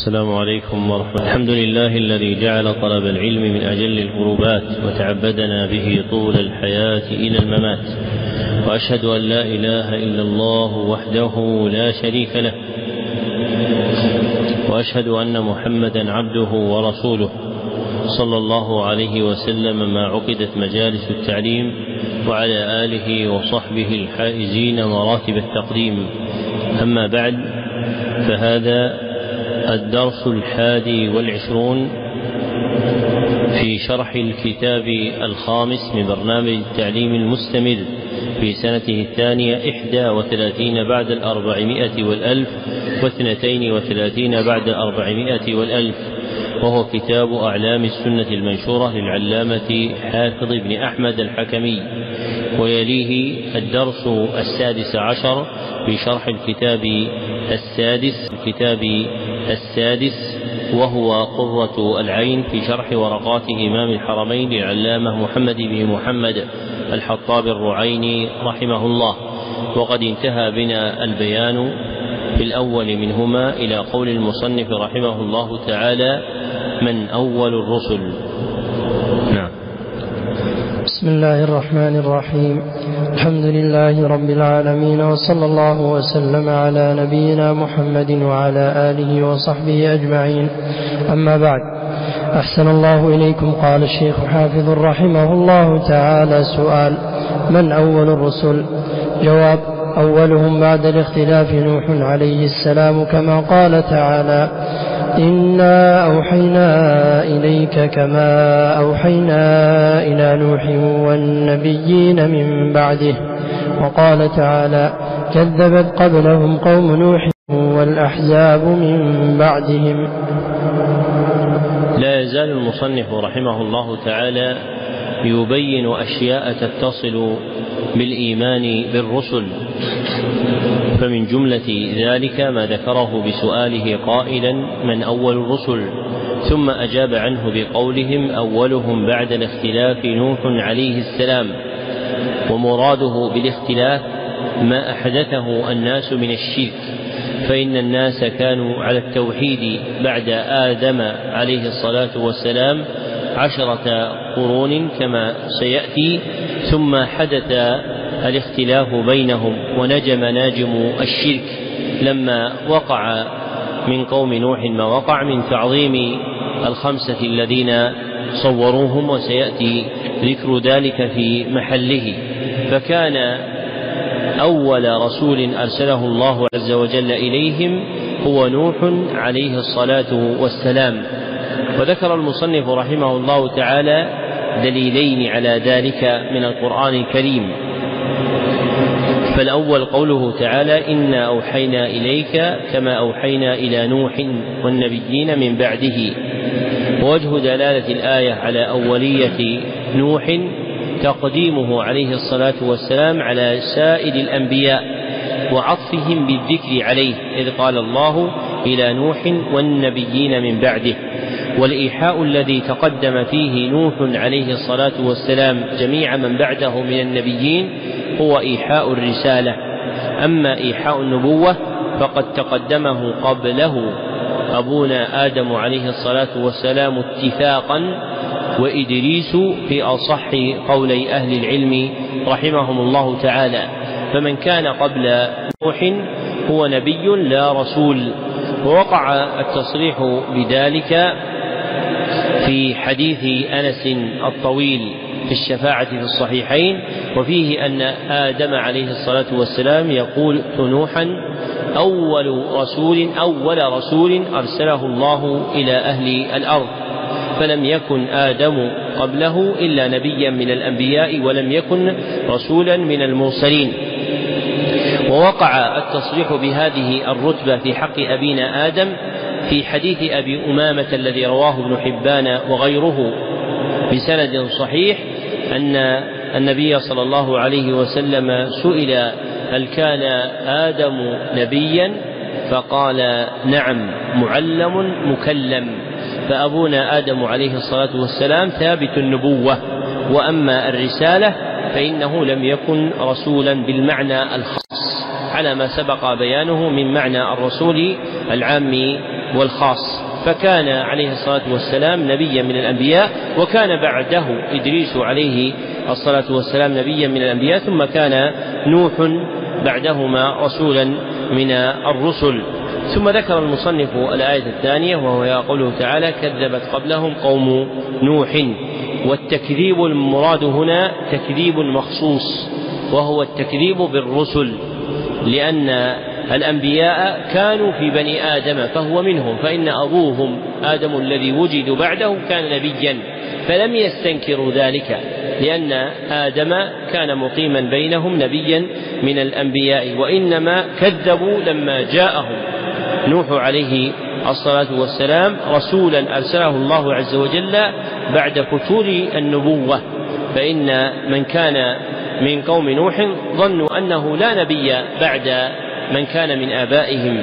السلام عليكم ورحمة الله. الحمد لله الذي جعل طلب العلم من أجل القربات وتعبدنا به طول الحياة إلى الممات. وأشهد أن لا إله إلا الله وحده لا شريك له. وأشهد أن محمدا عبده ورسوله. صلى الله عليه وسلم ما عقدت مجالس التعليم وعلى آله وصحبه الحائزين مراتب التقديم. أما بعد فهذا الدرس الحادي والعشرون في شرح الكتاب الخامس من برنامج التعليم المستمر في سنته الثانية إحدى وثلاثين بعد الأربعمائة والألف واثنتين وثلاثين بعد الأربعمائة والألف وهو كتاب أعلام السنة المنشورة للعلامة حافظ بن أحمد الحكمي. ويليه الدرس السادس عشر في شرح الكتاب السادس الكتاب السادس وهو قرة العين في شرح ورقات إمام الحرمين للعلامة محمد بن محمد الحطاب الرعيني رحمه الله. وقد انتهى بنا البيان في الأول منهما إلى قول المصنف رحمه الله تعالى من أول الرسل. نعم. بسم الله الرحمن الرحيم. الحمد لله رب العالمين وصلى الله وسلم على نبينا محمد وعلى آله وصحبه أجمعين. أما بعد أحسن الله إليكم. قال الشيخ حافظ رحمه الله تعالى سؤال من أول الرسل؟ جواب أولهم بعد الاختلاف نوح عليه السلام كما قال تعالى إنا أوحينا إليك كما أوحينا إلى نوح والنبيين من بعده. وقال تعالى كذبت قبلهم قوم نوح والأحزاب من بعدهم. لا يزال المصنف رحمه الله تعالى يبين أشياء تتصل بالإيمان بالرسل. فمن جملة ذلك ما ذكره بسؤاله قائلا من أول الرسل؟ ثم أجاب عنه بقولهم أولهم بعد الاختلاف نوح عليه السلام. ومراده بالاختلاف ما أحدثه الناس من الشرك. فإن الناس كانوا على التوحيد بعد آدم عليه الصلاة والسلام عشرة قرون كما سيأتي ثم حدث الاختلاف بينهم ونجم ناجم الشرك لما وقع من قوم نوح ما وقع من تعظيم الخمسة الذين صوروهم وسيأتي ذكر ذلك في محله. فكان أول رسول أرسله الله عز وجل إليهم هو نوح عليه الصلاة والسلام. وذكر المصنف رحمه الله تعالى دليلين على ذلك من القرآن الكريم. فالأول قوله تعالى إنا أوحينا إليك كما أوحينا إلى نوح والنبيين من بعده. ووجه دلالة الآية على أولية نوح تقديمه عليه الصلاة والسلام على سائر الأنبياء وعطفهم بالذكر عليه إذ قال الله إلى نوح والنبيين من بعده. والإيحاء الذي تقدم فيه نوح عليه الصلاة والسلام جميع من بعده من النبيين هو إيحاء الرسالة. أما إيحاء النبوة فقد تقدمه قبله أبونا آدم عليه الصلاة والسلام اتفاقا وإدريس في أصح قولي أهل العلم رحمهم الله تعالى. فمن كان قبل نوح هو نبي لا رسول. ووقع التصريح بذلك في حديث أنس الطويل في الشفاعة في الصحيحين وفيه أن آدم عليه الصلاة والسلام يقول نوحا أول رسول أول رسول أرسله الله إلى أهل الأرض. فلم يكن آدم قبله إلا نبيا من الأنبياء ولم يكن رسولا من المرسلين. ووقع التصريح بهذه الرتبة في حق أبينا آدم في حديث أبي أمامة الذي رواه ابن حبان وغيره بسند صحيح أن النبي صلى الله عليه وسلم سئل هل كان آدم نبيا؟ فقال نعم معلم مكلم. فأبونا آدم عليه الصلاة والسلام ثابت النبوة وأما الرسالة فإنه لم يكن رسولا بالمعنى الخاص على ما سبق بيانه من معنى الرسول العام والخاص. فكان عليه الصلاة والسلام نبيا من الأنبياء وكان بعده إدريس عليه الصلاة والسلام نبيا من الأنبياء ثم كان نوح بعدهما رسولا من الرسل. ثم ذكر المصنف الآية الثانية وهو قوله تعالى كذبت قبلهم قوم نوح والتكذيب المراد هنا تكذيب مخصوص وهو التكذيب بالرسل لأن الأنبياء كانوا في بني آدم فهو منهم فإن أبوهم آدم الذي وجد بعده كان نبيا فلم يستنكروا ذلك لأن آدم كان مقيما بينهم نبيا من الأنبياء وإنما كذبوا لما جاءهم. نوح عليه الصلاة والسلام رسولا أرسله الله عز وجل بعد فتور النبوة فإن من كان من قوم نوح ظنوا أنه لا نبي بعد من كان من آبائهم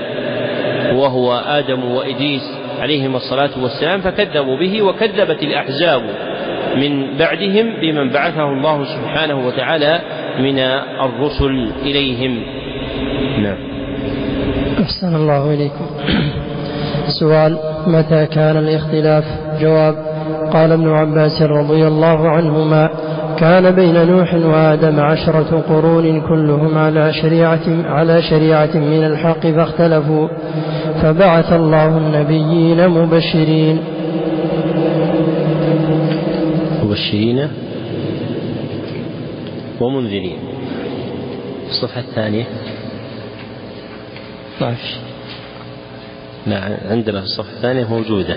وهو آدم وإدريس عليهم الصلاة والسلام فكذبوا به وكذبت الأحزاب من بعدهم بمن بعثه الله سبحانه وتعالى من الرسل إليهم. نعم. أحسن الله إليكم. سؤال متى كان الاختلاف؟ جواب قال ابن عباس رضي الله عنهما كان بين نوح وآدم عشرة قرون كلهم على شريعة على شريعة من الحق فاختلفوا. فبعث الله النبيين مبشرين. مبشرين ومنذرين. الصفحة الثانية. ما لا عندنا في الصفحة الثانية موجودة.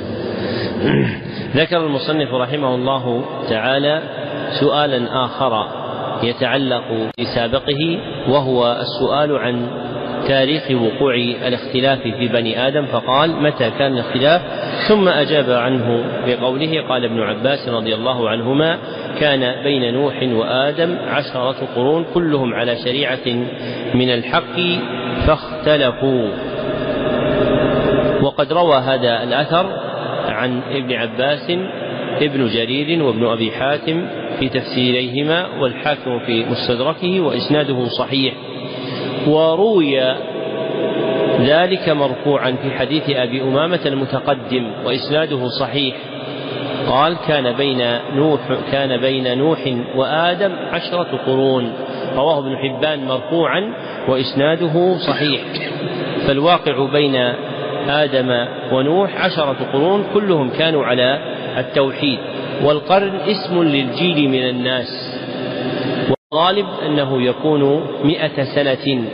ذكر المصنف رحمه الله تعالى سؤالا آخر يتعلق بسابقه وهو السؤال عن تاريخ وقوع الاختلاف في بني آدم فقال متى كان الاختلاف؟ ثم أجاب عنه بقوله قال ابن عباس رضي الله عنهما كان بين نوح وآدم عشرة قرون كلهم على شريعة من الحق فاختلفوا. وقد روى هذا الأثر عن ابن عباس ابن جرير وابن أبي حاتم في تفسيريهما والحاكم في مستدركه وإسناده صحيح. وروي ذلك مرفوعا في حديث أبي أمامة المتقدم وإسناده صحيح. قال كان بين نوح كان بين نوح وآدم عشرة قرون رواه ابن حبان مرفوعا وإسناده صحيح. فالواقع بين آدم ونوح عشرة قرون كلهم كانوا على التوحيد والقرن اسم للجيل من الناس. والغالب أنه يكون مئة سنة.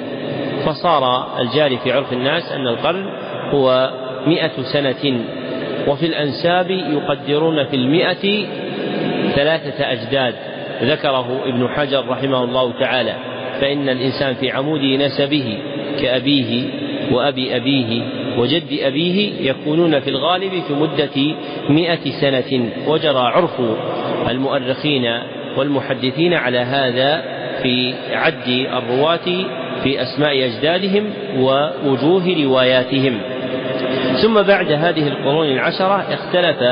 فصار الجاري في عرف الناس أن القرن هو مئة سنة. وفي الأنساب يقدرون في المئة ثلاثة أجداد ذكره ابن حجر رحمه الله تعالى. فإن الإنسان في عمود نسبه كأبيه وأبي أبيه وجد أبيه يكونون في الغالب في مدة مئة سنة وجرى عرف المؤرخين والمحدثين على هذا في عد الرواة في أسماء أجدادهم ووجوه رواياتهم. ثم بعد هذه القرون العشرة اختلف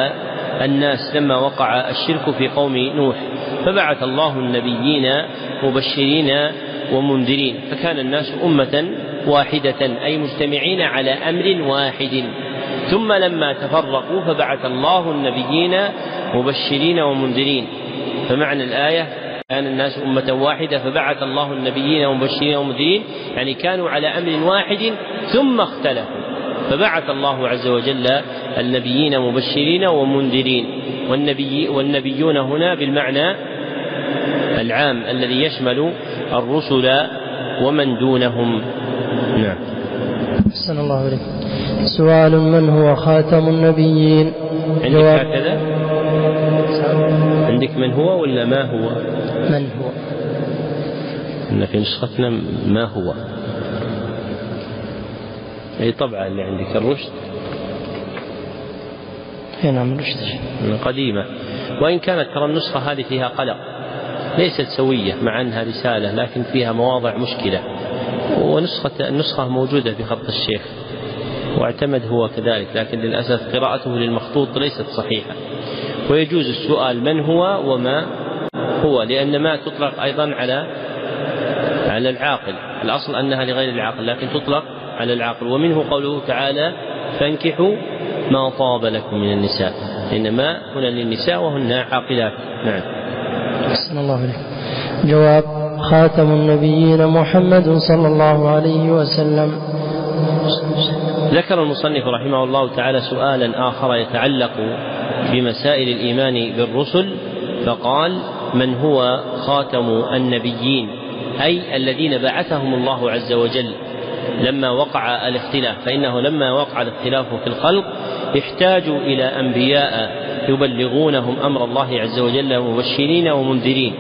الناس لما وقع الشرك في قوم نوح فبعث الله النبيين مبشرين ومنذرين فكان الناس أمة واحدة أي مجتمعين على أمر واحد. ثم لما تفرقوا فبعث الله النبيين مبشرين ومنذرين. فمعنى الآية كان الناس أمة واحدة فبعث الله النبيين ومبشرين ومنذرين. يعني كانوا على أمر واحد ثم اختلفوا. فبعث الله عز وجل النبيين مبشرين ومنذرين. والنبي والنبيون هنا بالمعنى العام الذي يشمل الرسل ومن دونهم. نعم أحسن الله إليك. سؤال من هو خاتم النبيين؟ عندك هكذا؟ عندك من هو ولا ما هو؟ من هو؟ إن في نسختنا ما هو؟ أي طبعا اللي عندك الرشد. أي نعم رشد قديمة. وإن كانت ترى النسخة هذه فيها قلق. ليست سوية مع أنها رسالة لكن فيها مواضع مشكلة. ونسخة النسخة موجودة في خط الشيخ واعتمد هو كذلك لكن للأسف قراءته للمخطوط ليست صحيحة. ويجوز السؤال من هو وما هو لأن ما تطلق أيضا على على العاقل. الأصل أنها لغير العاقل لكن تطلق على العاقل. ومنه قوله تعالى فانكحوا ما طاب لكم من النساء. إنما هنا للنساء وهن عاقلات. نعم. أحسن الله عليك جواب خاتم النبيين محمد صلى الله عليه وسلم. ذكر المصنف رحمه الله تعالى سؤالا آخر يتعلق بمسائل الإيمان بالرسل فقال من هو خاتم النبيين؟ أي الذين بعثهم الله عز وجل لما وقع الاختلاف. فإنه لما وقع الاختلاف في الخلق احتاجوا إلى أنبياء يبلغونهم أمر الله عز وجل مبشرين ومنذرين.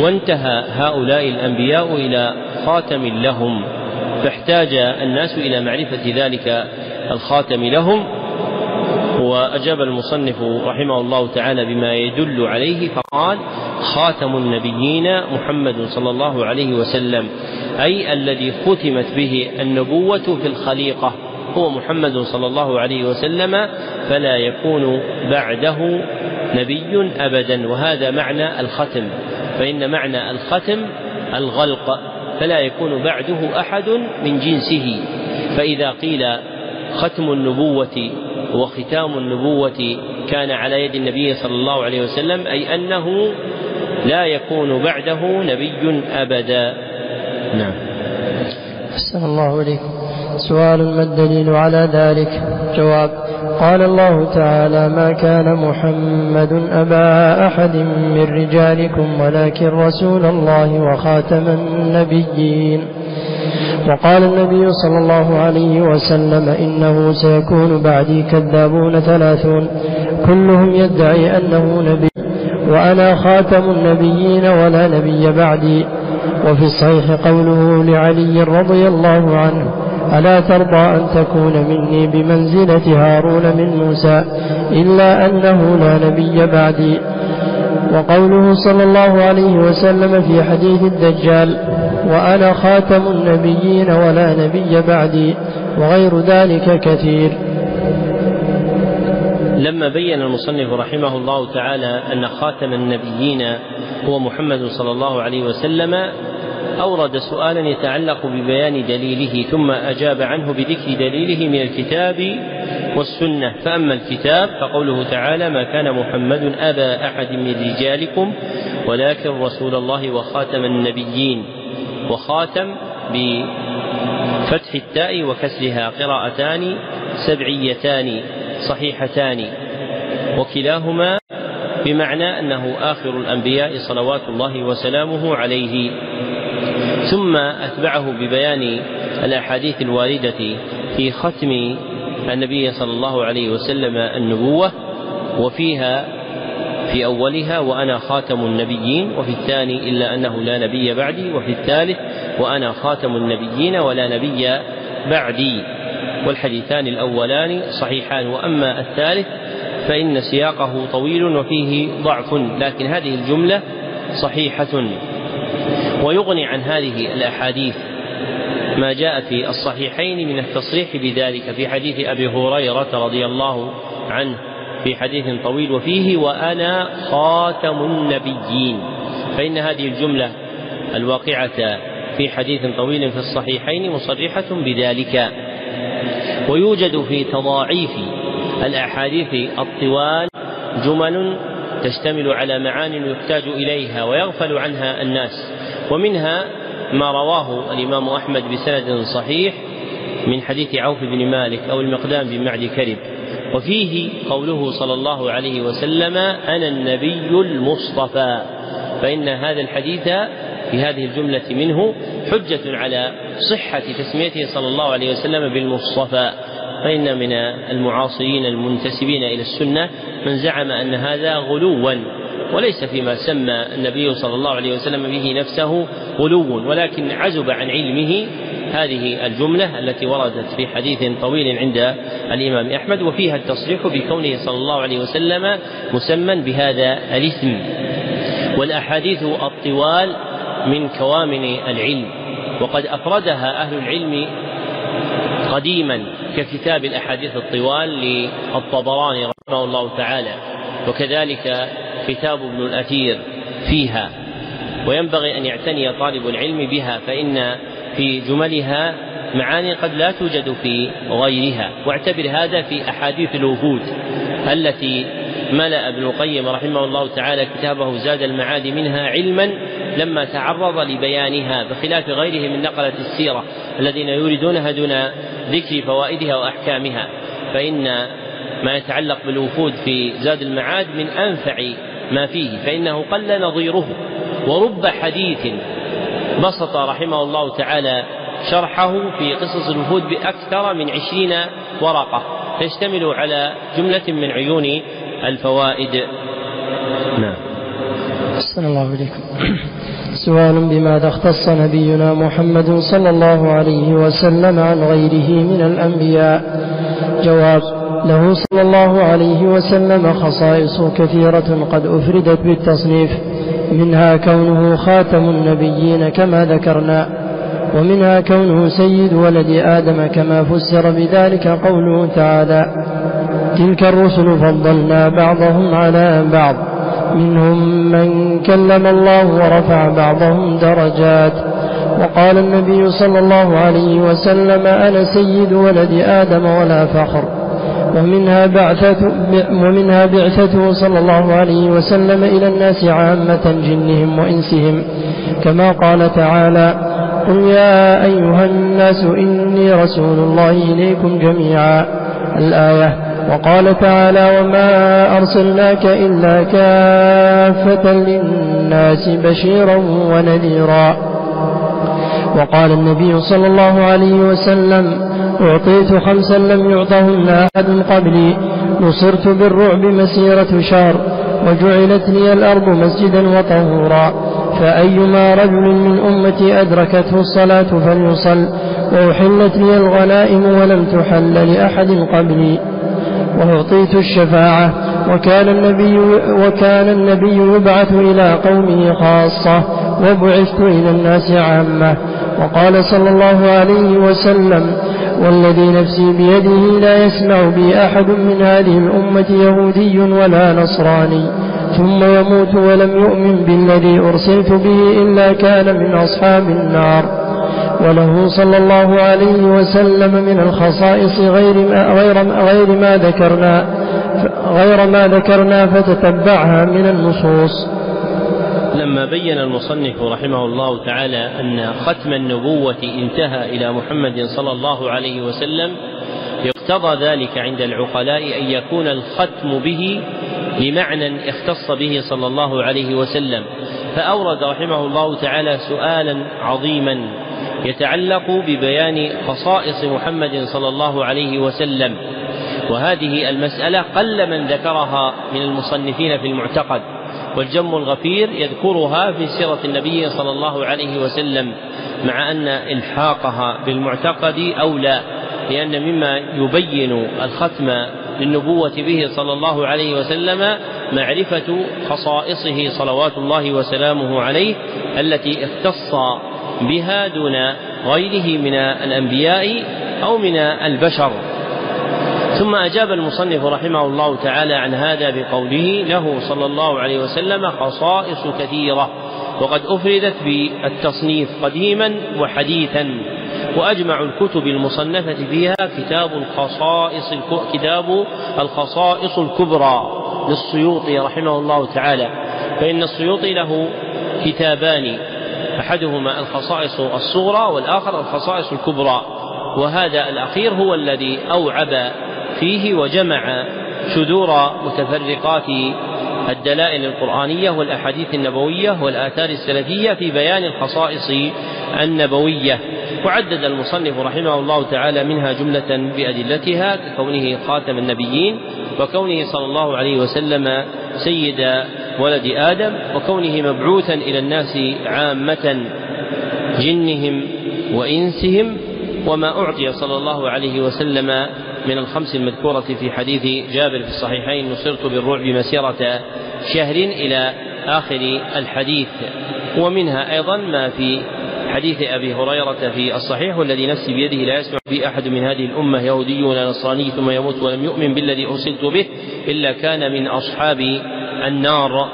وانتهى هؤلاء الأنبياء إلى خاتم لهم فاحتاج الناس إلى معرفة ذلك الخاتم لهم. وأجاب المصنف رحمه الله تعالى بما يدل عليه فقال خاتم النبيين محمد صلى الله عليه وسلم أي الذي ختمت به النبوة في الخليقة هو محمد صلى الله عليه وسلم فلا يكون بعده نبي أبدا. وهذا معنى الختم. فإن معنى الختم الغلق فلا يكون بعده أحد من جنسه. فإذا قيل ختم النبوة وختام النبوة كان على يد النبي صلى الله عليه وسلم أي أنه لا يكون بعده نبي أبدا. نعم. أحسن الله إليكم سؤال ما الدليل على ذلك؟ جواب. قال الله تعالى ما كان محمد أبا أحد من رجالكم ولكن رسول الله وخاتم النبيين. وقال النبي صلى الله عليه وسلم إنه سيكون بعدي كذابون ثلاثون كلهم يدعي أنه نبي وأنا خاتم النبيين ولا نبي بعدي. وفي الصحيح قوله لعلي رضي الله عنه ألا ترضى أن تكون مني بمنزلة هارون من موسى إلا أنه لا نبي بعدي. وقوله صلى الله عليه وسلم في حديث الدجال وأنا خاتم النبيين ولا نبي بعدي وغير ذلك كثير. لما بين المصنف رحمه الله تعالى أن خاتم النبيين هو محمد صلى الله عليه وسلم أورد سؤالا يتعلق ببيان دليله ثم أجاب عنه بذكر دليله من الكتاب والسنة. فأما الكتاب فقوله تعالى ما كان محمد أبا أحد من رجالكم ولكن رسول الله وخاتم النبيين. وخاتم بفتح التاء وكسرها قراءتان سبعيتان صحيحتان. وكلاهما بمعنى أنه آخر الأنبياء صلوات الله وسلامه عليه. ثم أتبعه ببيان الأحاديث الواردة في ختم النبي صلى الله عليه وسلم النبوة وفيها في أولها وأنا خاتم النبيين وفي الثاني إلا أنه لا نبي بعدي وفي الثالث وأنا خاتم النبيين ولا نبي بعدي. والحديثان الأولان صحيحان وأما الثالث فإن سياقه طويل وفيه ضعف لكن هذه الجملة صحيحة. ويغني عن هذه الأحاديث ما جاء في الصحيحين من التصريح بذلك في حديث أبي هريرة رضي الله عنه في حديث طويل وفيه وأنا خاتم النبيين. فإن هذه الجملة الواقعة في حديث طويل في الصحيحين مصرحة بذلك. ويوجد في تضاعيف الأحاديث الطوال جمل تشتمل على معان يحتاج إليها ويغفل عنها الناس. ومنها ما رواه الإمام أحمد بسند صحيح من حديث عوف بن مالك أو المقدام بن معد كرب. وفيه قوله صلى الله عليه وسلم أنا النبي المصطفى. فإن هذا الحديث في هذه الجملة منه حجة على صحة تسميته صلى الله عليه وسلم بالمصطفى. فإن من المعاصرين المنتسبين إلى السنة من زعم أن هذا غلوا وليس فيما سمى النبي صلى الله عليه وسلم به نفسه غلو ولكن عزب عن علمه هذه الجملة التي وردت في حديث طويل عند الإمام أحمد وفيها التصريح بكونه صلى الله عليه وسلم مسمى بهذا الاسم. والأحاديث الطوال من كوامن العلم وقد أفردها أهل العلم قديما ككتاب الأحاديث الطوال للطبراني رحمه الله تعالى وكذلك كتاب ابن الأثير فيها. وينبغي أن يعتني طالب العلم بها فإن في جملها معاني قد لا توجد في غيرها. واعتبر هذا في أحاديث الوفود التي ملأ ابن القيم رحمه الله تعالى كتابه زاد المعاد منها علما لما تعرض لبيانها بخلاف غيره من نقلة السيرة الذين يريدونها دون ذكر فوائدها وأحكامها فإن ما يتعلق بالوفود في زاد المعاد من أنفع ما فيه فإنه قل نظيره. ورب حديث بسط رحمه الله تعالى شرحه في قصص الوفود بأكثر من عشرين ورقة تشتمل على جملة من عيون الفوائد. نعم. أحسن الله إليكم. سؤال بماذا اختص نبينا محمد صلى الله عليه وسلم عن غيره من الأنبياء؟ جواب له صلى الله عليه وسلم خصائص كثيرة قد أفردت بالتصنيف منها كونه خاتم النبيين كما ذكرنا ومنها كونه سيد ولد آدم كما فسر بذلك قوله تعالى تلك الرسل فضلنا بعضهم على بعض. منهم من كلم الله ورفع بعضهم درجات. وقال النبي صلى الله عليه وسلم أنا سيد ولد آدم ولا فخر. ومنها بعثة ومنها بعثته صلى الله عليه وسلم إلى الناس عامة جنهم وإنسهم. كما قال تعالى قل يا أيها الناس إني رسول الله إليكم جميعا. الآية وقال تعالى وما أرسلناك إلا كافة للناس بشيرا ونذيرا. وقال النبي صلى الله عليه وسلم أعطيت خمسا لم يعطهن أحد قبلي نصرت بالرعب مسيرة شهر وجعلت لي الأرض مسجدا وطهورا. فأيما رجل من أمتي أدركته الصلاة فليصل وأحلت لي الغنائم ولم تحل لأحد قبلي. وأعطيت الشفاعة. وكان النبي وكان النبي يبعث إلى قومه خاصة. وبعثت إلى الناس عامة. وقال صلى الله عليه وسلم والذي نفسي بيده لا يسمع بي أحد من هذه الأمة يهودي ولا نصراني. ثم يموت ولم يؤمن بالذي أرسلت به إلا كان من أصحاب النار. وله صلى الله عليه وسلم من الخصائص غير ما, غير, غير ما ذكرنا غير ما ذكرنا فتتبعها من النصوص. لما بين المصنف رحمه الله تعالى أن ختم النبوة انتهى إلى محمد صلى الله عليه وسلم اقتضى ذلك عند العقلاء أن يكون الختم به لمعنى اختص به صلى الله عليه وسلم. فأورد رحمه الله تعالى سؤالا عظيما. يتعلق ببيان خصائص محمد صلى الله عليه وسلم. وهذه المسألة قل من ذكرها من المصنفين في المعتقد والجم الغفير يذكرها في سيرة النبي صلى الله عليه وسلم مع أن إلحاقها بالمعتقد أولى لأن مما يبين الختم للنبوة به صلى الله عليه وسلم معرفة خصائصه صلوات الله وسلامه عليه التي اختص بها دون غيره من الأنبياء أو من البشر. ثم أجاب المصنف رحمه الله تعالى عن هذا بقوله له صلى الله عليه وسلم خصائص كثيرة وقد أفردت بالتصنيف قديما وحديثا وأجمع الكتب المصنفة فيها كتاب الخصائص كتاب الخصائص الكبرى للسيوطي رحمه الله تعالى فإن السيوطي له كتابان أحدهما الخصائص الصغرى والآخر الخصائص الكبرى وهذا الأخير هو الذي أوعب فيه وجمع شذور متفرقات الدلائل القرآنية والأحاديث النبوية والآثار السلفية في بيان الخصائص النبوية. وعدد المصنف رحمه الله تعالى منها جملة بأدلتها ككونه خاتم النبيين وكونه صلى الله عليه وسلم سيد ولد آدم وكونه مبعوثا إلى الناس عامة جنهم وإنسهم وما أعطي صلى الله عليه وسلم من الخمس المذكورة في حديث جابر في الصحيحين نصرت بالرعب مسيرة شهر إلى آخر الحديث. ومنها أيضا ما في حديث أبي هريرة في الصحيح والذي نفسي بيده لا يسمع في أحد من هذه الأمة يهودي ولا نصراني ثم يموت ولم يؤمن بالذي أرسلت به إلا كان من أصحاب النار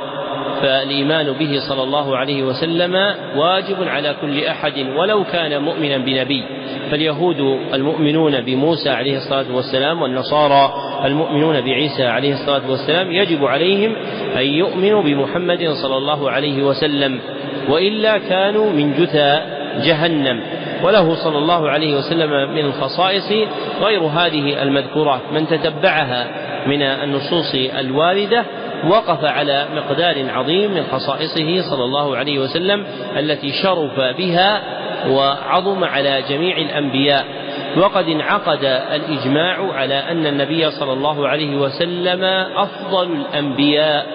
فالإيمان به صلى الله عليه وسلم واجب على كل أحد ولو كان مؤمنا بنبي. فاليهود المؤمنون بموسى عليه الصلاة والسلام والنصارى المؤمنون بعيسى عليه الصلاة والسلام يجب عليهم أن يؤمنوا بمحمد صلى الله عليه وسلم وإلا كانوا من جثى جهنم. وله صلى الله عليه وسلم من الخصائص غير هذه المذكورات. من تتبعها من النصوص الواردة وقف على مقدار عظيم من خصائصه صلى الله عليه وسلم التي شرف بها وعظم على جميع الأنبياء. وقد انعقد الإجماع على أن النبي صلى الله عليه وسلم أفضل الأنبياء.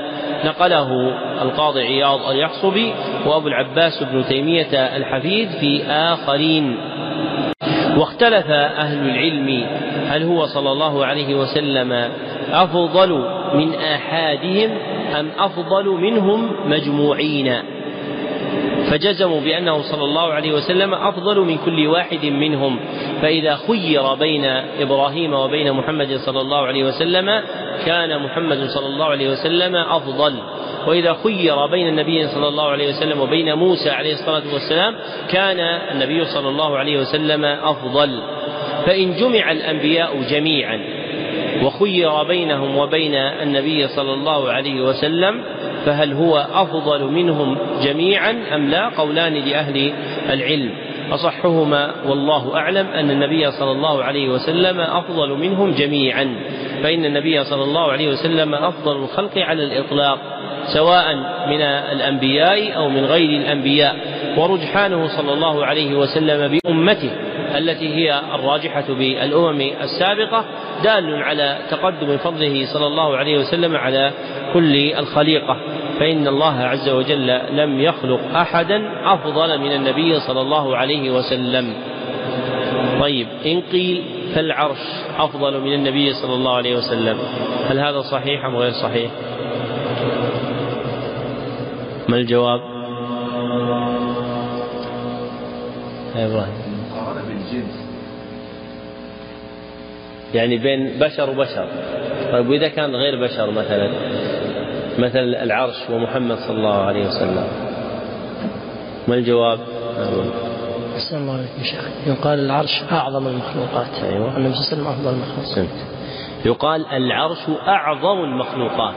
نقله القاضي عياض اليحصبي وأبو العباس بن تيمية الحفيد في آخرين. واختلف أهل العلم هل هو صلى الله عليه وسلم أفضل من آحادهم أم أفضل منهم مجموعين؟ فجزموا بأنه صلى الله عليه وسلم أفضل من كل واحد منهم. فإذا خير بين إبراهيم وبين محمد صلى الله عليه وسلم كان محمد صلى الله عليه وسلم أفضل. وإذا خير بين النبي صلى الله عليه وسلم وبين موسى عليه الصلاة والسلام كان النبي صلى الله عليه وسلم أفضل. فإن جمع الأنبياء جميعا وخير بينهم وبين النبي صلى الله عليه وسلم فهل هو أفضل منهم جميعا أم لا؟ قولان لأهل العلم. أصحهما والله أعلم أن النبي صلى الله عليه وسلم أفضل منهم جميعا فإن النبي صلى الله عليه وسلم أفضل الخلق على الإطلاق سواء من الأنبياء أو من غير الأنبياء. ورجحانه صلى الله عليه وسلم بأمته. التي هي الراجحة بالأمم السابقة دال على تقدم فضله صلى الله عليه وسلم على كل الخليقة. فإن الله عز وجل لم يخلق أحدا أفضل من النبي صلى الله عليه وسلم. طيب إن قيل فالعرش أفضل من النبي صلى الله عليه وسلم هل هذا صحيح أم غير صحيح؟ ما الجواب؟ يا إبراهيم. يعني بين بشر وبشر. طيب وإذا كان غير بشر مثلا مثل العرش ومحمد صلى الله عليه وسلم. ما الجواب؟ أحسن الله عليك شيخ. يقال العرش أعظم المخلوقات. أيوة. النبي صلى الله عليه وسلم أفضل المخلوقات. يقال العرش أعظم المخلوقات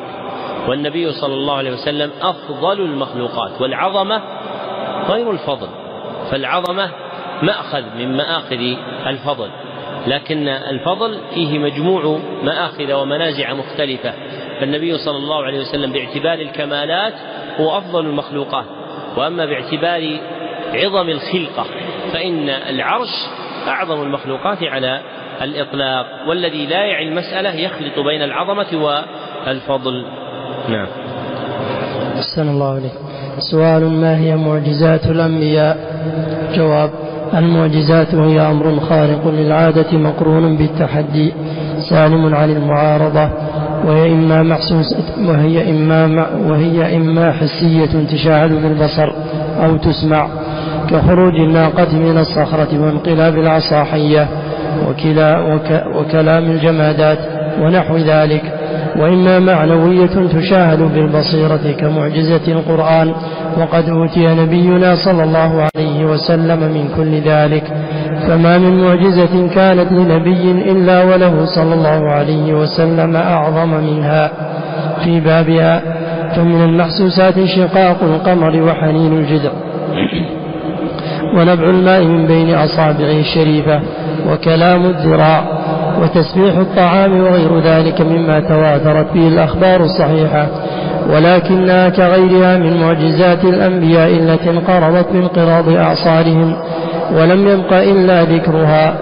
والنبي صلى الله عليه وسلم أفضل المخلوقات والعظمة غير الفضل. فالعظمة مأخذ من مآخذ الفضل لكن الفضل فيه مجموع مآخذ ومنازع مختلفة فالنبي صلى الله عليه وسلم باعتبار الكمالات هو أفضل المخلوقات وأما باعتبار عظم الخلقة فإن العرش أعظم المخلوقات على الإطلاق والذي لا يعي المسألة يخلط بين العظمة والفضل. نعم. أحسن الله عليك سؤال ما هي معجزات الأنبياء؟ جواب المعجزات هي أمر خارق للعادة مقرون بالتحدي سالم عن المعارضة وهي إما محسوسة وهي إما وهي إما حسية تشاهد بالبصر أو تسمع كخروج الناقة من الصخرة وانقلاب العصا حية وكلا وك وكلام الجمادات ونحو ذلك وإما معنوية تشاهد بالبصيرة كمعجزة القرآن وقد أوتي نبينا صلى الله عليه وسلم من كل ذلك فما من معجزة كانت لنبي إلا وله صلى الله عليه وسلم أعظم منها. في بابها فمن المحسوسات شقاق القمر وحنين الجدر ونبع الماء من بين أصابعه الشريفة وكلام الذراع وتسبيح الطعام وغير ذلك مما تواترت به الأخبار الصحيحة. ولكنها كغيرها من معجزات الأنبياء التي انقرضت بانقراض أعصارهم ولم يبق إلا ذكرها.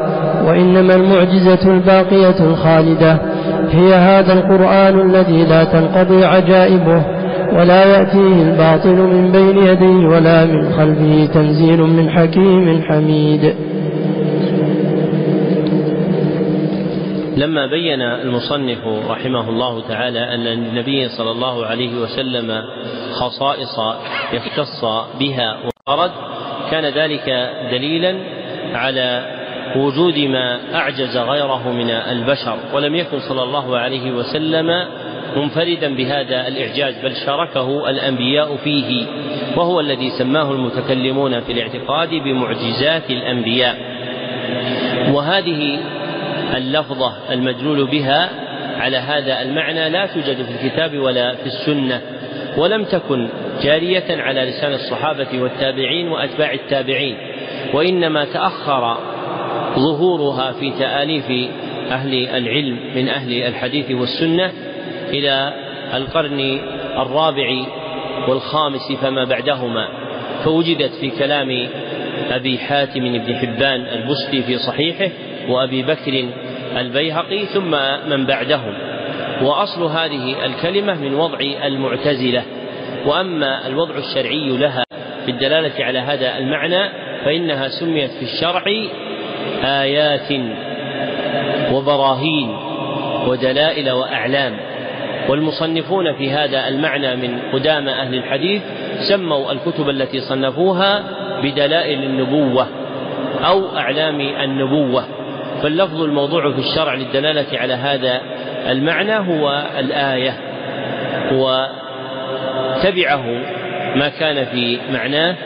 وإنما المعجزة الباقية الخالدة هي هذا القرآن الذي لا تنقضي عجائبه ولا يأتيه الباطل من بين يديه ولا من خلفه تنزيل من حكيم حميد. لما بين المصنف رحمه الله تعالى أن للنبي صلى الله عليه وسلم خصائص يختص بها وأرد كان ذلك دليلا على وجود ما أعجز غيره من البشر ولم يكن صلى الله عليه وسلم منفردا بهذا الإعجاز بل شاركه الأنبياء فيه وهو الذي سماه المتكلمون في الاعتقاد بمعجزات الأنبياء. وهذه اللفظة المدلول بها على هذا المعنى لا توجد في الكتاب ولا في السنة ولم تكن جارية على لسان الصحابة والتابعين وأتباع التابعين وإنما تأخر ظهورها في تآليف أهل العلم من أهل الحديث والسنة إلى القرن الرابع والخامس فما بعدهما فوجدت في كلام أبي حاتم بن حبان البستي في صحيحه وأبي بكر البيهقي ثم من بعدهم. وأصل هذه الكلمة من وضع المعتزلة. وأما الوضع الشرعي لها في الدلالة على هذا المعنى فإنها سميت في الشرع آيات وبراهين ودلائل وأعلام. والمصنفون في هذا المعنى من قدام أهل الحديث سموا الكتب التي صنفوها بدلائل النبوة أو أعلام النبوة. فاللفظ الموضوع في الشرع للدلالة على هذا المعنى هو الآية وتبعه ما كان في معناه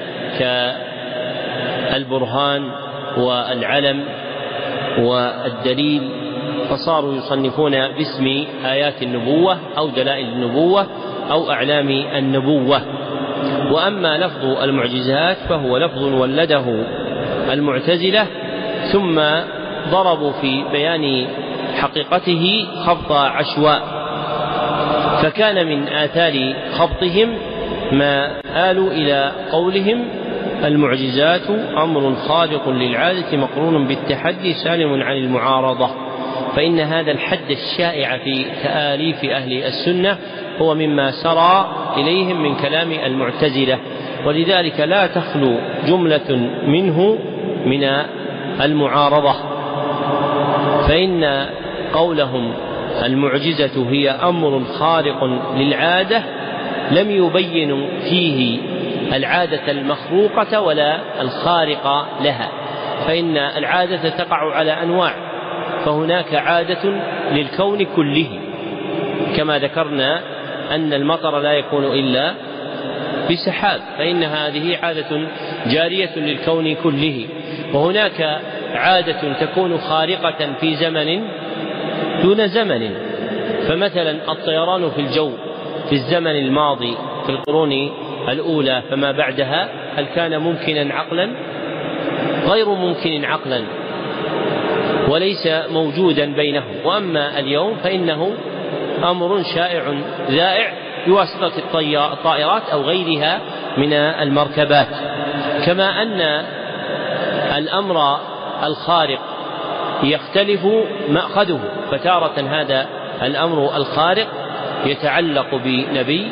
كالبرهان والعلم والدليل فصاروا يصنفون باسم آيات النبوة أو دلائل النبوة أو أعلام النبوة. وأما لفظ المعجزات فهو لفظ ولده المعتزلة ثم ضربوا في بيان حقيقته خبط عشواء. فكان من آثار خبطهم ما آلوا إلى قولهم المعجزات أمر خارق للعادة مقرون بالتحدي سالم عن المعارضة. فإن هذا الحد الشائع في تآليف أهل السنة هو مما سرى إليهم من كلام المعتزلة. ولذلك لا تخلو جملة منه من المعارضة. فإن قولهم المعجزة هي أمر خارق للعادة لم يبينوا فيه العادة المخروقة ولا الخارقة لها فإن العادة تقع على أنواع فهناك عادة للكون كله. كما ذكرنا أن المطر لا يكون إلا بسحاب فإن هذه عادة جارية للكون كله. وهناك عادة تكون خارقة في زمن دون زمن. فمثلا الطيران في الجو في الزمن الماضي في القرون الأولى فما بعدها هل كان ممكنا عقلا؟ غير ممكن عقلا. وليس موجودا بينهم. وأما اليوم فإنه أمر شائع ذائع بواسطة الطائرات أو غيرها من المركبات. كما أن الأمر الخارق يختلف مأخذه. فتارة هذا الأمر الخارق يتعلق بنبي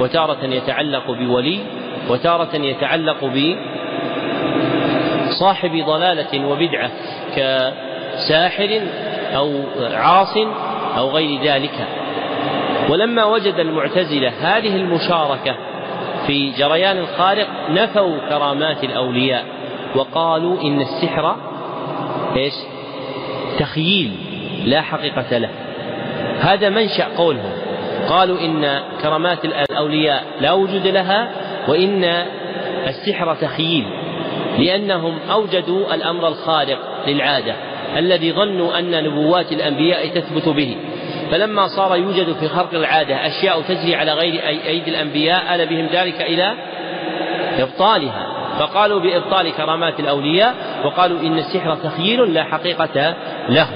وتارة يتعلق بولي وتارة يتعلق بصاحب ضلالة وبدعة ك ساحر أو عاص أو غير ذلك. ولما وجد المعتزلة هذه المشاركة في جريان الخارق نفوا كرامات الأولياء وقالوا إن السحر إيش؟ تخييل لا حقيقة له. هذا منشأ قولهم. قالوا إن كرامات الأولياء لا وجود لها وإن السحر تخييل لأنهم أوجدوا الأمر الخارق للعادة الذي ظنوا أن نبوات الأنبياء تثبت به. فلما صار يوجد في خرق العادة أشياء تجري على غير أيدي الأنبياء آل بهم ذلك إلى إبطالها. فقالوا بإبطال كرامات الأولياء وقالوا إن السحر تخييل لا حقيقة له.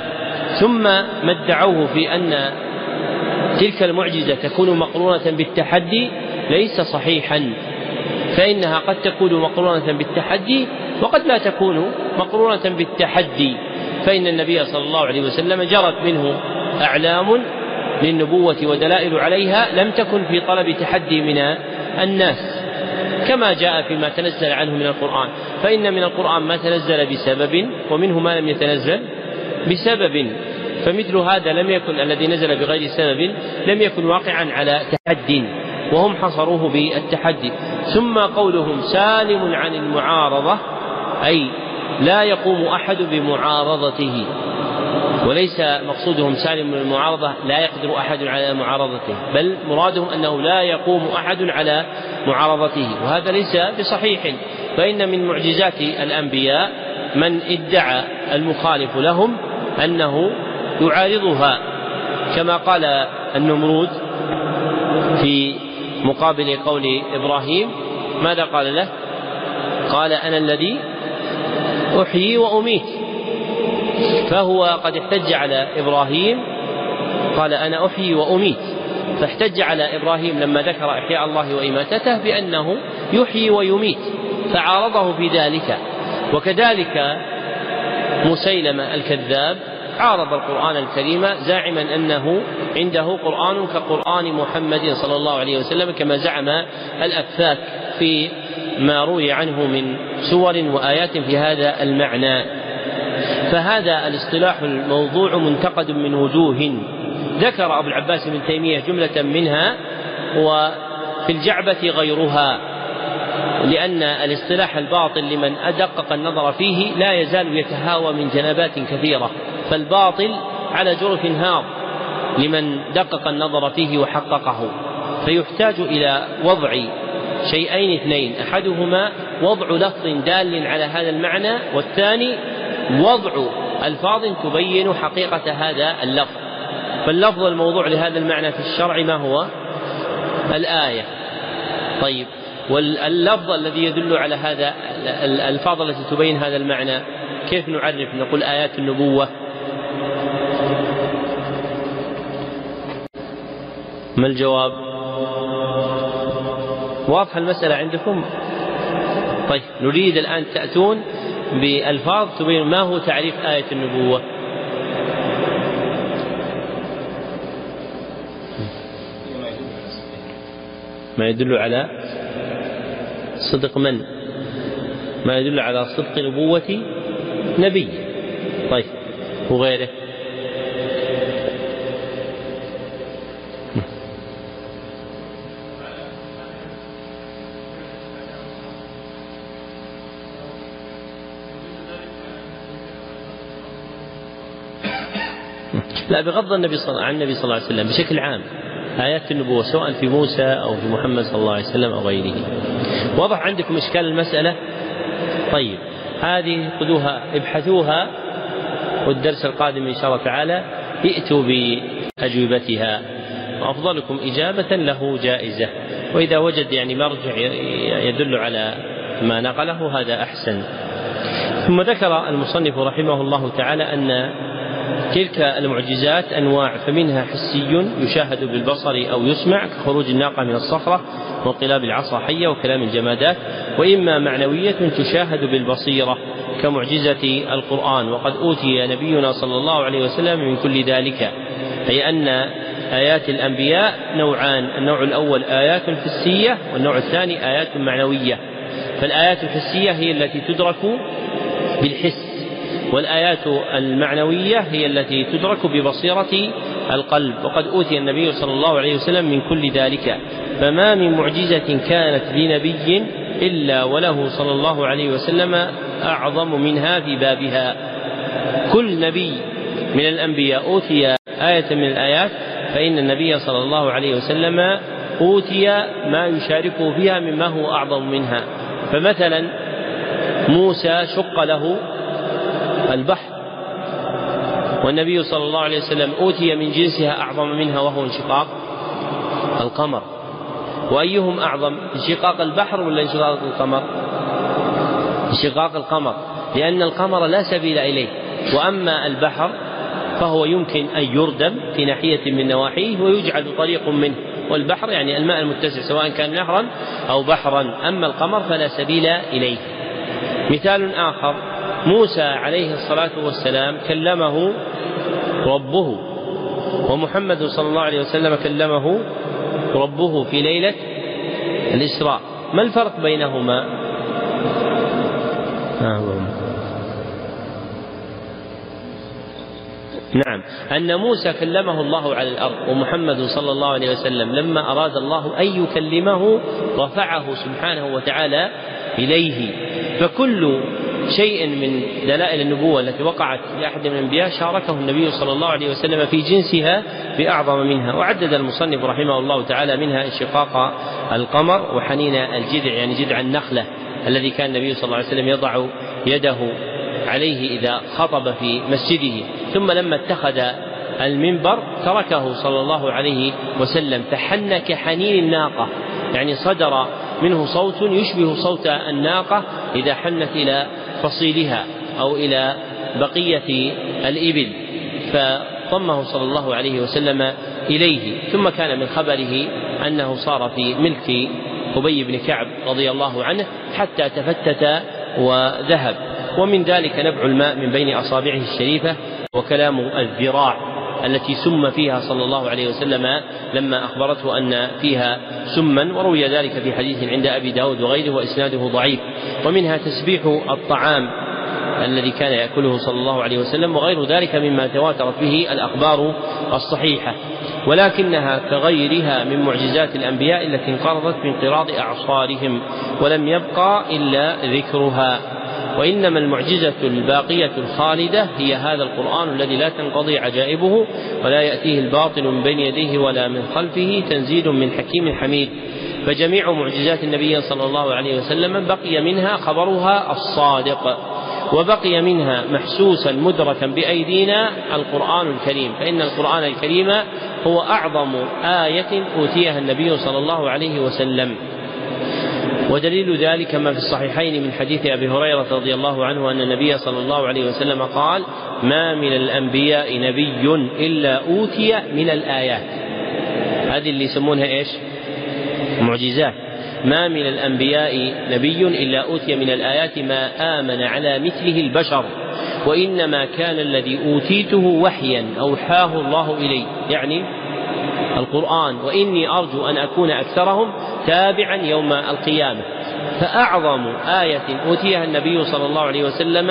ثم ما ادعوه في أن تلك المعجزة تكون مقرونة بالتحدي ليس صحيحا فإنها قد تكون مقرونة بالتحدي وقد لا تكون مقرونة بالتحدي. فإن النبي صلى الله عليه وسلم جرت منه أعلام للنبوة ودلائل عليها لم تكن في طلب تحدي من الناس. كما جاء فيما تنزل عنه من القرآن. فإن من القرآن ما تنزل بسبب ومنه ما لم يتنزل بسبب. فمثل هذا لم يكن الذي نزل بغير سبب لم يكن واقعا على تحد وهم حصروه بالتحدي. ثم قولهم سالم عن المعارضة أي لا يقوم أحد بمعارضته. وليس مقصودهم سالم من المعارضة لا يقدر أحد على معارضته بل مرادهم أنه لا يقوم أحد على معارضته وهذا ليس بصحيح فإن من معجزات الأنبياء من ادعى المخالف لهم أنه يعارضها كما قال النمرود في مقابل قول إبراهيم ماذا قال له؟ قال أنا الذي أحيي وأميت. فهو قد احتج على إبراهيم. قال أنا أحيي وأميت. فاحتج على إبراهيم لما ذكر إحياء الله وإماتته بأنه يحيي ويميت فعارضه في ذلك. وكذلك مسيلمة الكذاب عارض القرآن الكريم زاعما أنه عنده قرآن كقرآن محمد صلى الله عليه وسلم كما زعم الأفاك في ما روي عنه من سور وآيات في هذا المعنى. فهذا الاصطلاح الموضوع منتقد من وجوه. ذكر أبو العباس بن تيمية جملة منها وفي الجعبة غيرها لأن الاصطلاح الباطل لمن أدقق النظر فيه لا يزال يتهاوى من جنبات كثيرة فالباطل على جرف هار لمن دقق النظر فيه وحققه. فيحتاج إلى وضع شيئين اثنين أحدهما وضع لفظ دال على هذا المعنى والثاني وضع ألفاظ تبين حقيقة هذا اللفظ. فاللفظ الموضوع لهذا المعنى في الشرع ما هو؟ الآية. طيب واللفظ الذي يدل على هذا الألفاظ التي تبين هذا المعنى كيف نعرف نقول آيات النبوة؟ ما الجواب؟ واضحة المسألة عندكم؟ طيب نريد الآن تأتون بألفاظ تبين ما هو تعريف آية النبوة. ما يدل على صدق من؟ ما يدل على صدق نبوة نبي. طيب وغيره؟ لا بغض النبي صلى عن النبي صلى الله عليه وسلم بشكل عام آيات النبوة سواء في موسى أو في محمد صلى الله عليه وسلم أو غيره. واضح عندكم إشكال المسألة؟ طيب هذه خذوها ابحثوها والدرس القادم إن شاء الله تعالى. ائتوا بأجوبتها. وأفضلكم إجابة له جائزة. وإذا وجد يعني مرجع يدل على ما نقله هذا أحسن. ثم ذكر المصنف رحمه الله تعالى أن تلك المعجزات أنواع فمنها حسي يشاهد بالبصر أو يسمع كخروج الناقة من الصخرة وانقلاب العصا حية وكلام الجمادات وإما معنوية تشاهد بالبصيرة كمعجزة القرآن. وقد أوتي نبينا صلى الله عليه وسلم من كل ذلك أي أن آيات الأنبياء نوعان النوع الأول آيات حسية والنوع الثاني آيات معنوية. فالآيات الحسية هي التي تدرك بالحس. والآيات المعنوية هي التي تدرك ببصيرة القلب وقد أوتي النبي صلى الله عليه وسلم من كل ذلك. فما من معجزة كانت لنبي إلا وله صلى الله عليه وسلم أعظم منها في بابها. كل نبي من الأنبياء أوتي آية من الآيات فإن النبي صلى الله عليه وسلم أوتي ما يشاركه فيها مما هو أعظم منها. فمثلا موسى شق له البحر. والنبي صلى الله عليه وسلم أوتي من جنسها أعظم منها وهو انشقاق القمر. وأيهم أعظم انشقاق البحر ولا انشقاق القمر؟ انشقاق القمر. لأن القمر لا سبيل إليه. وأما البحر فهو يمكن أن يردم في ناحية من نواحيه ويجعل طريق منه. والبحر يعني الماء المتسع سواء كان نهرا أو بحرا. أما القمر فلا سبيل إليه. مثال آخر. موسى عليه الصلاة والسلام كلمه ربه ومحمد صلى الله عليه وسلم كلمه ربه في ليلة الإسراء. ما الفرق بينهما؟ نعم. أن موسى كلمه الله على الأرض ومحمد صلى الله عليه وسلم لما أراد الله أن يكلمه رفعه سبحانه وتعالى إليه. فكل شيء من دلائل النبوة التي وقعت لأحد من الأنبياء شاركه النبي صلى الله عليه وسلم في جنسها بأعظم منها وعدد المصنف رحمه الله تعالى منها انشقاق القمر وحنين الجذع يعني جذع النخلة الذي كان النبي صلى الله عليه وسلم يضع يده عليه إذا خطب في مسجده. ثم لما اتخذ المنبر تركه صلى الله عليه وسلم فحن كحنين الناقة يعني صدر منه صوت يشبه صوت الناقة إذا حنت إلى فصيلها أو إلى بقية الإبل. فضمه صلى الله عليه وسلم إليه. ثم كان من خبره أنه صار في ملك أبي بن كعب رضي الله عنه حتى تفتت وذهب. ومن ذلك نبع الماء من بين أصابعه الشريفة وكلام الذراع. التي سم فيها صلى الله عليه وسلم لما أخبرته أن فيها سما وروي ذلك في حديث عند أبي داود وغيره وإسناده ضعيف. ومنها تسبيح الطعام الذي كان يأكله صلى الله عليه وسلم وغير ذلك مما تواترت به الأخبار الصحيحة. ولكنها كغيرها من معجزات الأنبياء التي انقرضت بانقراض أعصارهم ولم يبقى إلا ذكرها. وإنما المعجزة الباقية الخالدة هي هذا القرآن الذي لا تنقضي عجائبه ولا يأتيه الباطل من بين يديه ولا من خلفه تنزيل من حكيم حميد. فجميع معجزات النبي صلى الله عليه وسلم بقي منها خبرها الصادق وبقي منها محسوسا مدركا بأيدينا القرآن الكريم. فإن القرآن الكريم هو أعظم آية أوتيها النبي صلى الله عليه وسلم. ودليل ذلك ما في الصحيحين من حديث أبي هريرة رضي الله عنه أن النبي صلى الله عليه وسلم قال: ما من الأنبياء نبي إلا أوتي من الآيات. هذه اللي يسمونها إيش؟ معجزات. ما من الأنبياء نبي إلا أوتي من الآيات ما آمن على مثله البشر وإنما كان الذي أوتيته وحيا أوحاه الله الي يعني القرآن وإني أرجو أن أكون أكثرهم تابعا يوم القيامة. فأعظم آية أوتيها النبي صلى الله عليه وسلم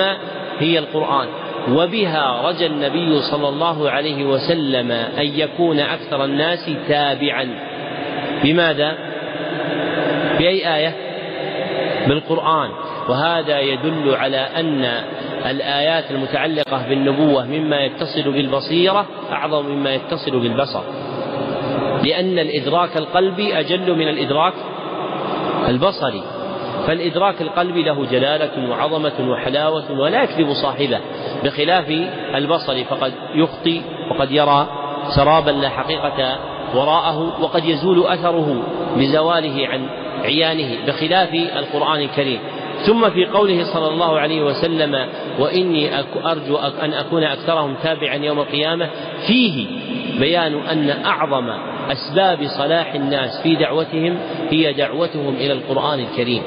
هي القرآن. وبها رجى النبي صلى الله عليه وسلم أن يكون أكثر الناس تابعا. بماذا؟ بأي آية؟ بالقرآن. وهذا يدل على أن الآيات المتعلقة بالنبوة مما يتصل بالبصيرة أعظم مما يتصل بالبصر. لأن الإدراك القلبي أجل من الإدراك البصري. فالإدراك القلبي له جلالة وعظمة وحلاوة ولا يكذب صاحبه بخلاف البصر. فقد يخطي وقد يرى سرابا لا حقيقة وراءه وقد يزول أثره بزواله عن عيانه بخلاف القرآن الكريم. ثم في قوله صلى الله عليه وسلم وإني أرجو أن أكون أكثرهم تابعا يوم القيامة فيه بيان أن أعظم أسباب صلاح الناس في دعوتهم هي دعوتهم إلى القرآن الكريم.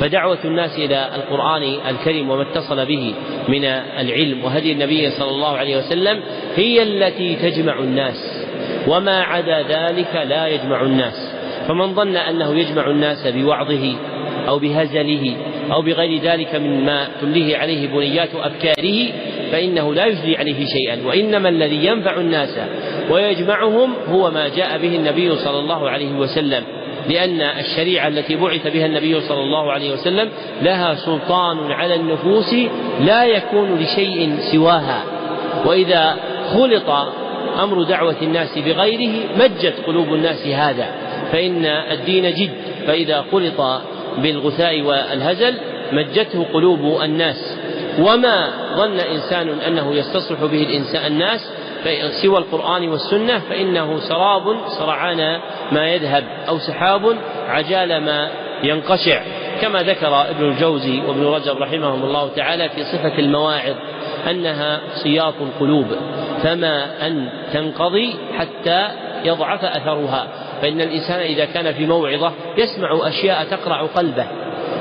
فدعوة الناس إلى القرآن الكريم وما اتصل به من العلم وهدي النبي صلى الله عليه وسلم هي التي تجمع الناس. وما عدا ذلك لا يجمع الناس. فمن ظن أنه يجمع الناس بوعظه أو بهزله أو بغير ذلك مما تمليه عليه بنيات أفكاره فإنه لا يجري عليه شيئا. وإنما الذي ينفع الناس ويجمعهم هو ما جاء به النبي صلى الله عليه وسلم لأن الشريعة التي بعث بها النبي صلى الله عليه وسلم لها سلطان على النفوس لا يكون لشيء سواها. وإذا خلط أمر دعوة الناس بغيره مجت قلوب الناس هذا فإن الدين جد فإذا خلط بالغثاء والهزل مجته قلوب الناس. وما ظن إنسان أنه يستصلح به الإنسان الناس سوى القرآن والسنة فإنه سراب سرعان ما يذهب أو سحاب عجال ما ينقشع. كما ذكر ابن الجوزي وابن رجب رحمهم الله تعالى في صفة المواعظ أنها سياط القلوب. فما أن تنقضي حتى يضعف أثرها. فإن الإنسان إذا كان في موعظة يسمع أشياء تقرع قلبه.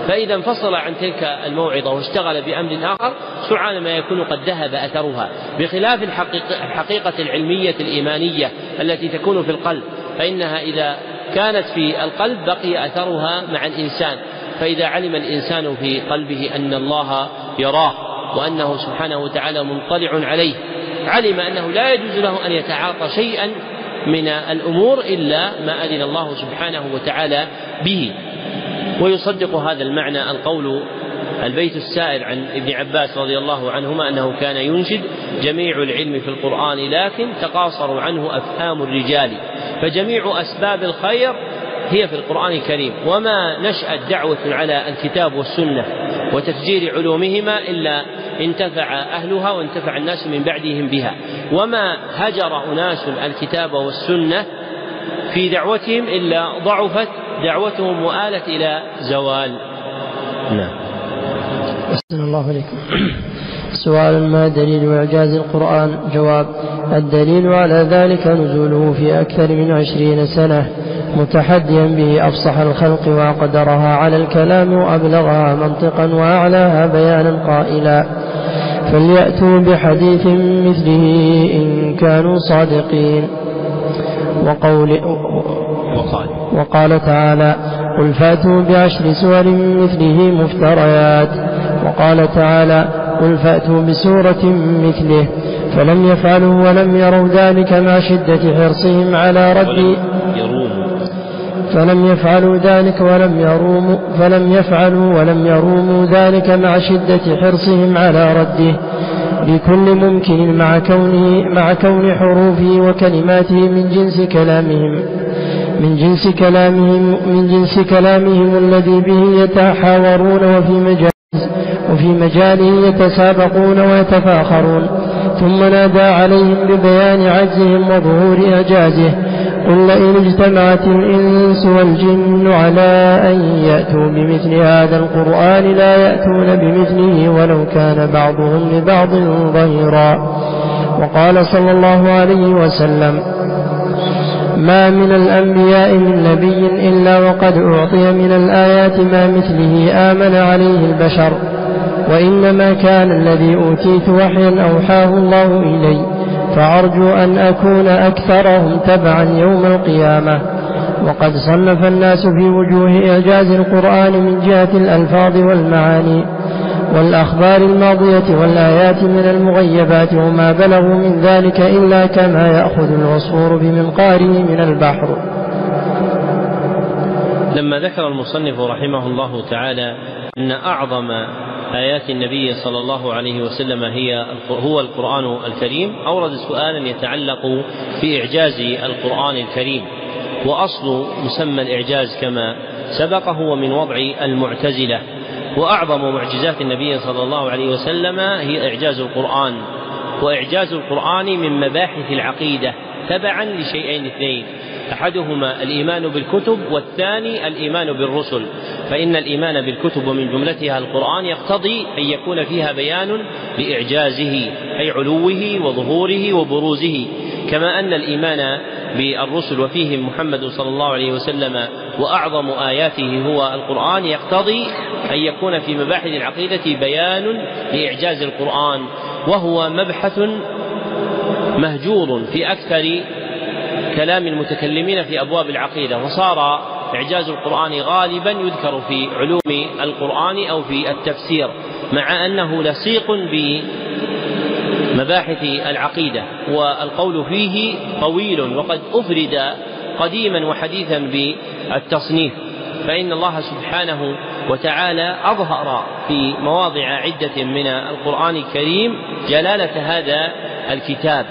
فإذا انفصل عن تلك الموعظة واشتغل بأمر آخر سرعان ما يكون قد ذهب أثرها. بخلاف الحقيقة العلمية الإيمانية التي تكون في القلب فإنها إذا كانت في القلب بقي أثرها مع الإنسان. فإذا علم الإنسان في قلبه أن الله يراه وأنه سبحانه وتعالى مطلع عليه علم أنه لا يجوز له أن يتعاطى شيئا من الأمور إلا ما أذن الله سبحانه وتعالى به. ويصدق هذا المعنى القول البيت السائر عن ابن عباس رضي الله عنهما أنه كان ينشد جميع العلم في القرآن لكن تقاصروا عنه أفهام الرجال. فجميع أسباب الخير هي في القرآن الكريم. وما نشأت دعوة على الكتاب والسنة وتفجير علومهما إلا انتفع أهلها وانتفع الناس من بعدهم بها. وما هجر أناس الكتاب والسنة في دعوتهم إلا ضعفت دعوتهم وآلت إلى زوال. نعم. أحسن الله عليكم سؤال ما دليل إعجاز القرآن؟ جواب الدليل على ذلك نزوله في أكثر من عشرين سنة. متحديا به أفصح الخلق وأقدرها على الكلام وأبلغها منطقا وأعلاها بيانا قائلا. فليأتوا بحديث مثله إن كانوا صادقين. وقول وقال, وقال تعالى قل فاتوا بعشر سور مثله مفتريات. وقال تعالى قل فأتوا بسورة مثله. فلم يفعلوا ولم يروا ذلك مع شدة حرصهم على رد فلم يفعلوا ذلك ولم يروموا فلم يفعلوا ولم يروموا ذلك مع شدة حرصهم على رده. بكل ممكن مع كونه مع كون حروفه وكلماته من جنس كلامهم من جنس كلامهم من جنس كلامهم الذي به يتحاورون وفي مجال وفي مجاله يتسابقون ويتفاخرون. ثم نادى عليهم ببيان عجزهم وظهور إعجازه. قل لئن اجتمعت الإنس والجن على أن يأتوا بمثل هذا القرآن لا يأتون بمثله ولو كان بعضهم لبعض ظهيرا. وقال صلى الله عليه وسلم ما من الأنبياء من نبي إلا وقد أعطي من الآيات ما مثله آمن عليه البشر وإنما كان الذي أوتيت وحيا أوحاه الله إلي فأرجو أن أكون أكثرهم تبعا يوم القيامة. وقد صنف الناس في وجوه إعجاز القرآن من جهة الألفاظ والمعاني والأخبار الماضية والآيات من المغيبات وما بلغوا من ذلك إلا كما يأخذ العصفور بمنقاره من البحر. لما ذكر المصنف رحمه الله تعالى أن أعظم آيات النبي صلى الله عليه وسلم هي هو القرآن الكريم. أورد سؤالا يتعلق بإعجاز القرآن الكريم. وأصل مسمى الإعجاز كما سبق هو من وضع المعتزلة. وأعظم معجزات النبي صلى الله عليه وسلم هي إعجاز القرآن. وإعجاز القرآن من مباحث العقيدة تبعا لشيئين اثنين. أحدهما الإيمان بالكتب والثاني الإيمان بالرسل. فإن الإيمان بالكتب ومن جملتها القرآن يقتضي أن يكون فيها بيان لإعجازه أي علوه وظهوره وبروزه. كما أن الإيمان بالرسل وفيهم محمد صلى الله عليه وسلم وأعظم آياته هو القرآن يقتضي أن يكون في مباحث العقيدة بيان لإعجاز القرآن وهو مبحث مهجور في أكثر كلام المتكلمين في أبواب العقيدة وصار إعجاز القرآن غالبا يذكر في علوم القرآن أو في التفسير مع أنه لصيق بمباحث العقيدة والقول فيه طويل وقد أفرد قديما وحديثا بالتصنيف فإن الله سبحانه وتعالى أظهر في مواضع عدة من القرآن الكريم جلالة هذا الكتاب.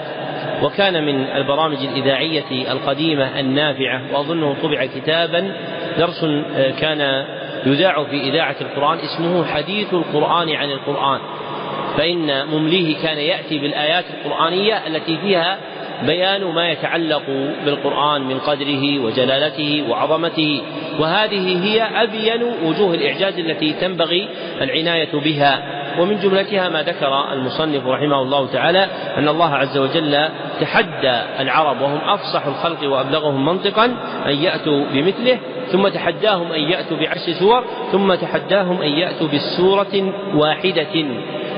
وكان من البرامج الإذاعية القديمة النافعة وأظنه طبع كتابا درس آه، كان يذاع في إذاعة القرآن اسمه حديث القرآن عن القرآن. فإن ممليه كان يأتي بالآيات القرآنية التي فيها بيان ما يتعلق بالقرآن من قدره وجلالته وعظمته. وهذه هي أبين وجوه الإعجاز التي تنبغي العناية بها. ومن جملتها ما ذكر المصنف رحمه الله تعالى أن الله عز وجل تحدى العرب وهم أفصح الخلق وأبلغهم منطقا أن يأتوا بمثله ثم تحداهم أن يأتوا بعشر سور ثم تحداهم أن يأتوا بالسورة واحدة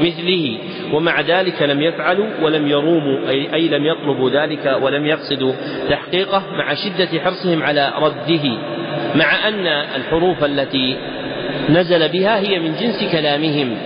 مثله. ومع ذلك لم يفعلوا ولم يروموا أي, أي لم يطلبوا ذلك ولم يقصدوا تحقيقه مع شدة حرصهم على رده. مع أن الحروف التي نزل بها هي من جنس كلامهم.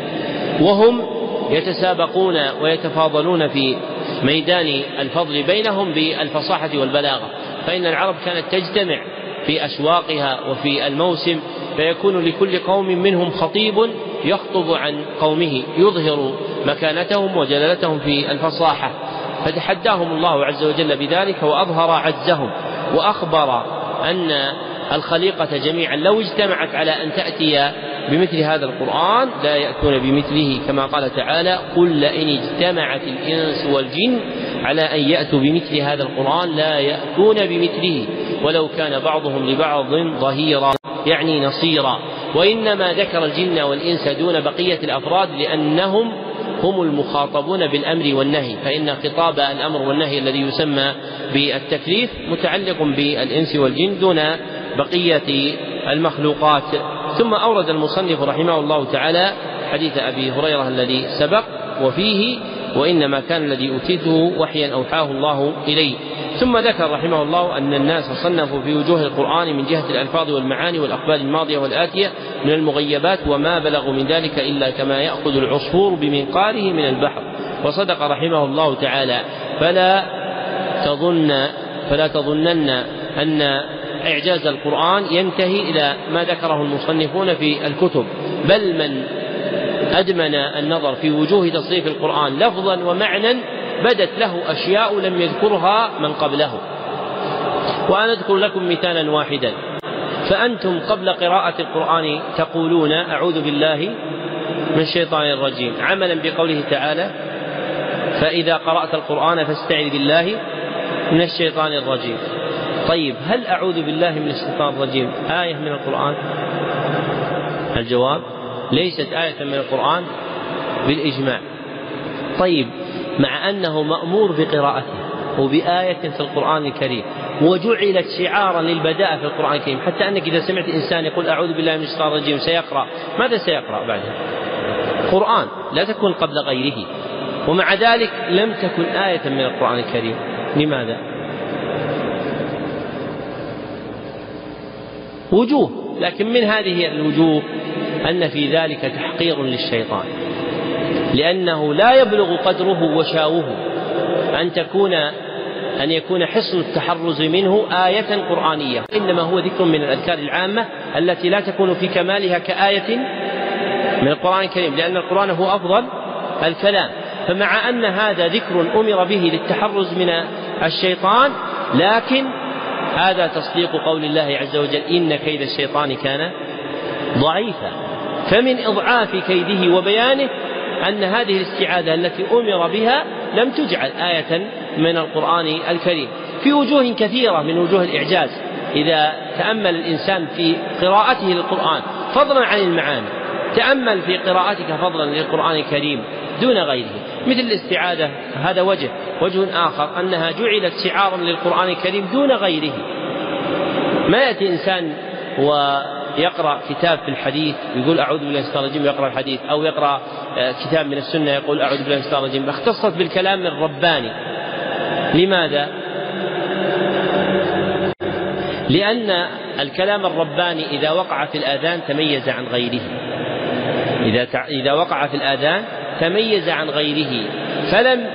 وهم يتسابقون ويتفاضلون في ميدان الفضل بينهم بالفصاحة والبلاغة. فإن العرب كانت تجتمع في أسواقها وفي الموسم فيكون لكل قوم منهم خطيب يخطب عن قومه يظهر مكانتهم وجلالتهم في الفصاحة. فتحداهم الله عز وجل بذلك وأظهر عجزهم وأخبر أن الخليقة جميعا لو اجتمعت على أن تأتي بمثل هذا القرآن لا يأتون بمثله كما قال تعالى قل لئن اجتمعت الإنس والجن على أن يأتوا بمثل هذا القرآن لا يأتون بمثله ولو كان بعضهم لبعض ظهيرا يعني نصيرا. وإنما ذكر الجن والإنس دون بقية الأفراد لأنهم هم المخاطبون بالأمر والنهي فإن خطاب الأمر والنهي الذي يسمى بالتكليف متعلق بالإنس والجن دون بقية المخلوقات. ثم أورد المصنف رحمه الله تعالى حديث أبي هريرة الذي سبق وفيه وإنما كان الذي أوتيته وحيا أوحاه الله إلي ثم ذكر رحمه الله أن الناس صنفوا في وجوه القرآن من جهة الألفاظ والمعاني والأقبال الماضية والآتية من المغيبات وما بلغوا من ذلك إلا كما يأخذ العصفور بمنقاره من البحر. وصدق رحمه الله تعالى. فلا تظن فلا تظنن أن إعجاز القرآن ينتهي إلى ما ذكره المصنفون في الكتب. بل من أدمن النظر في وجوه تصريف القرآن لفظا ومعنى بدت له أشياء لم يذكرها من قبله. وأنا أذكر لكم مثالا واحدا. فأنتم قبل قراءة القرآن تقولون أعوذ بالله من الشيطان الرجيم. عملا بقوله تعالى فإذا قرأت القرآن فاستعذ بالله من الشيطان الرجيم. طيب هل أعوذ بالله من الشيطان الرجيم؟ آية من القرآن. الجواب ليست آية من القرآن بالإجماع. طيب مع أنه مأمور بقراءته وبآية في القرآن الكريم وجعلت شعارا للبداءة في القرآن الكريم حتى أنك إذا سمعت إنسان يقول أعوذ بالله من الشيطان الرجيم سيقرأ. ماذا سيقرأ بعدها قرآن لا تكون قبل غيره. ومع ذلك لم تكن آية من القرآن الكريم. لماذا؟ وجوه لكن من هذه الوجوه أن في ذلك تحقير للشيطان. لأنه لا يبلغ قدره وشاوه. أن تكون أن يكون حصن التحرز منه آية قرآنية. إنما هو ذكر من الأذكار العامة التي لا تكون في كمالها كآية من القرآن الكريم لأن القرآن هو أفضل الكلام. فمع أن هذا ذكر أمر به للتحرز من الشيطان لكن هذا تصديق قول الله عز وجل إن كيد الشيطان كان ضعيفا. فمن إضعاف كيده وبيانه أن هذه الاستعاذة التي أمر بها لم تجعل آية من القرآن الكريم. في وجوه كثيرة من وجوه الإعجاز إذا تأمل الإنسان في قراءته للقرآن فضلا عن المعاني تأمل في قراءتك فضلا للقرآن الكريم دون غيره. مثل الاستعاذة هذا وجه. وجه آخر أنها جعلت شعارا للقرآن الكريم دون غيره. ما يأتي إنسان ويقرأ كتاب في الحديث يقول أعوذ بالله من الشيطان الرجيم ويقرأ الحديث أو يقرأ آه، كتاب من السنة يقول أعوذ بالله من الشيطان الرجيم. اختصت بالكلام الرباني. لماذا؟ لأن الكلام الرباني إذا وقع في الآذان تميز عن غيره. إذا إذا وقع في الآذان تميز عن غيره فلم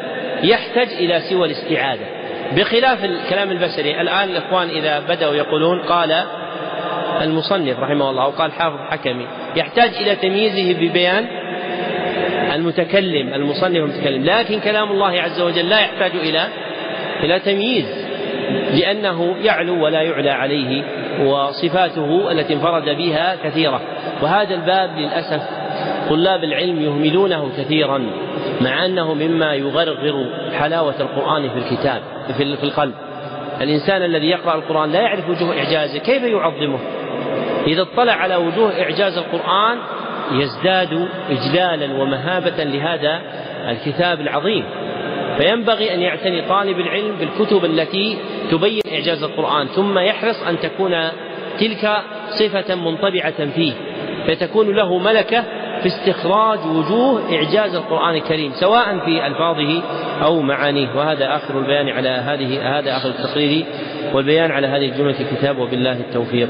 يحتج إلى سوى الاستعاذة. بخلاف الكلام البشري الآن الإخوان إذا بدأوا يقولون قال المصنف رحمه الله أو قال حافظ حكمي يحتاج إلى تمييزه ببيان المتكلم المصنف المتكلم. لكن كلام الله عز وجل لا يحتاج إلى إلى تمييز لأنه يعلو ولا يعلى عليه وصفاته التي انفرد بها كثيرة. وهذا الباب للأسف طلاب العلم يهملونه كثيرا مع أنه مما يغرغر حلاوة القرآن في الكتاب في القلب. الإنسان الذي يقرأ القرآن لا يعرف وجوه إعجازه كيف يعظمه؟ إذا اطلع على وجوه إعجاز القرآن يزداد إجلالا ومهابة لهذا الكتاب العظيم. فينبغي أن يعتني طالب العلم بالكتب التي تبين إعجاز القرآن ثم يحرص أن تكون تلك صفة منطبعة فيه. فتكون له ملكة في استخراج وجوه إعجاز القرآن الكريم سواء في ألفاظه أو معانيه. وهذا آخر البيان على هذه هذا آخر التقرير والبيان على هذه الجملة. الكتاب وبالله التوفيق.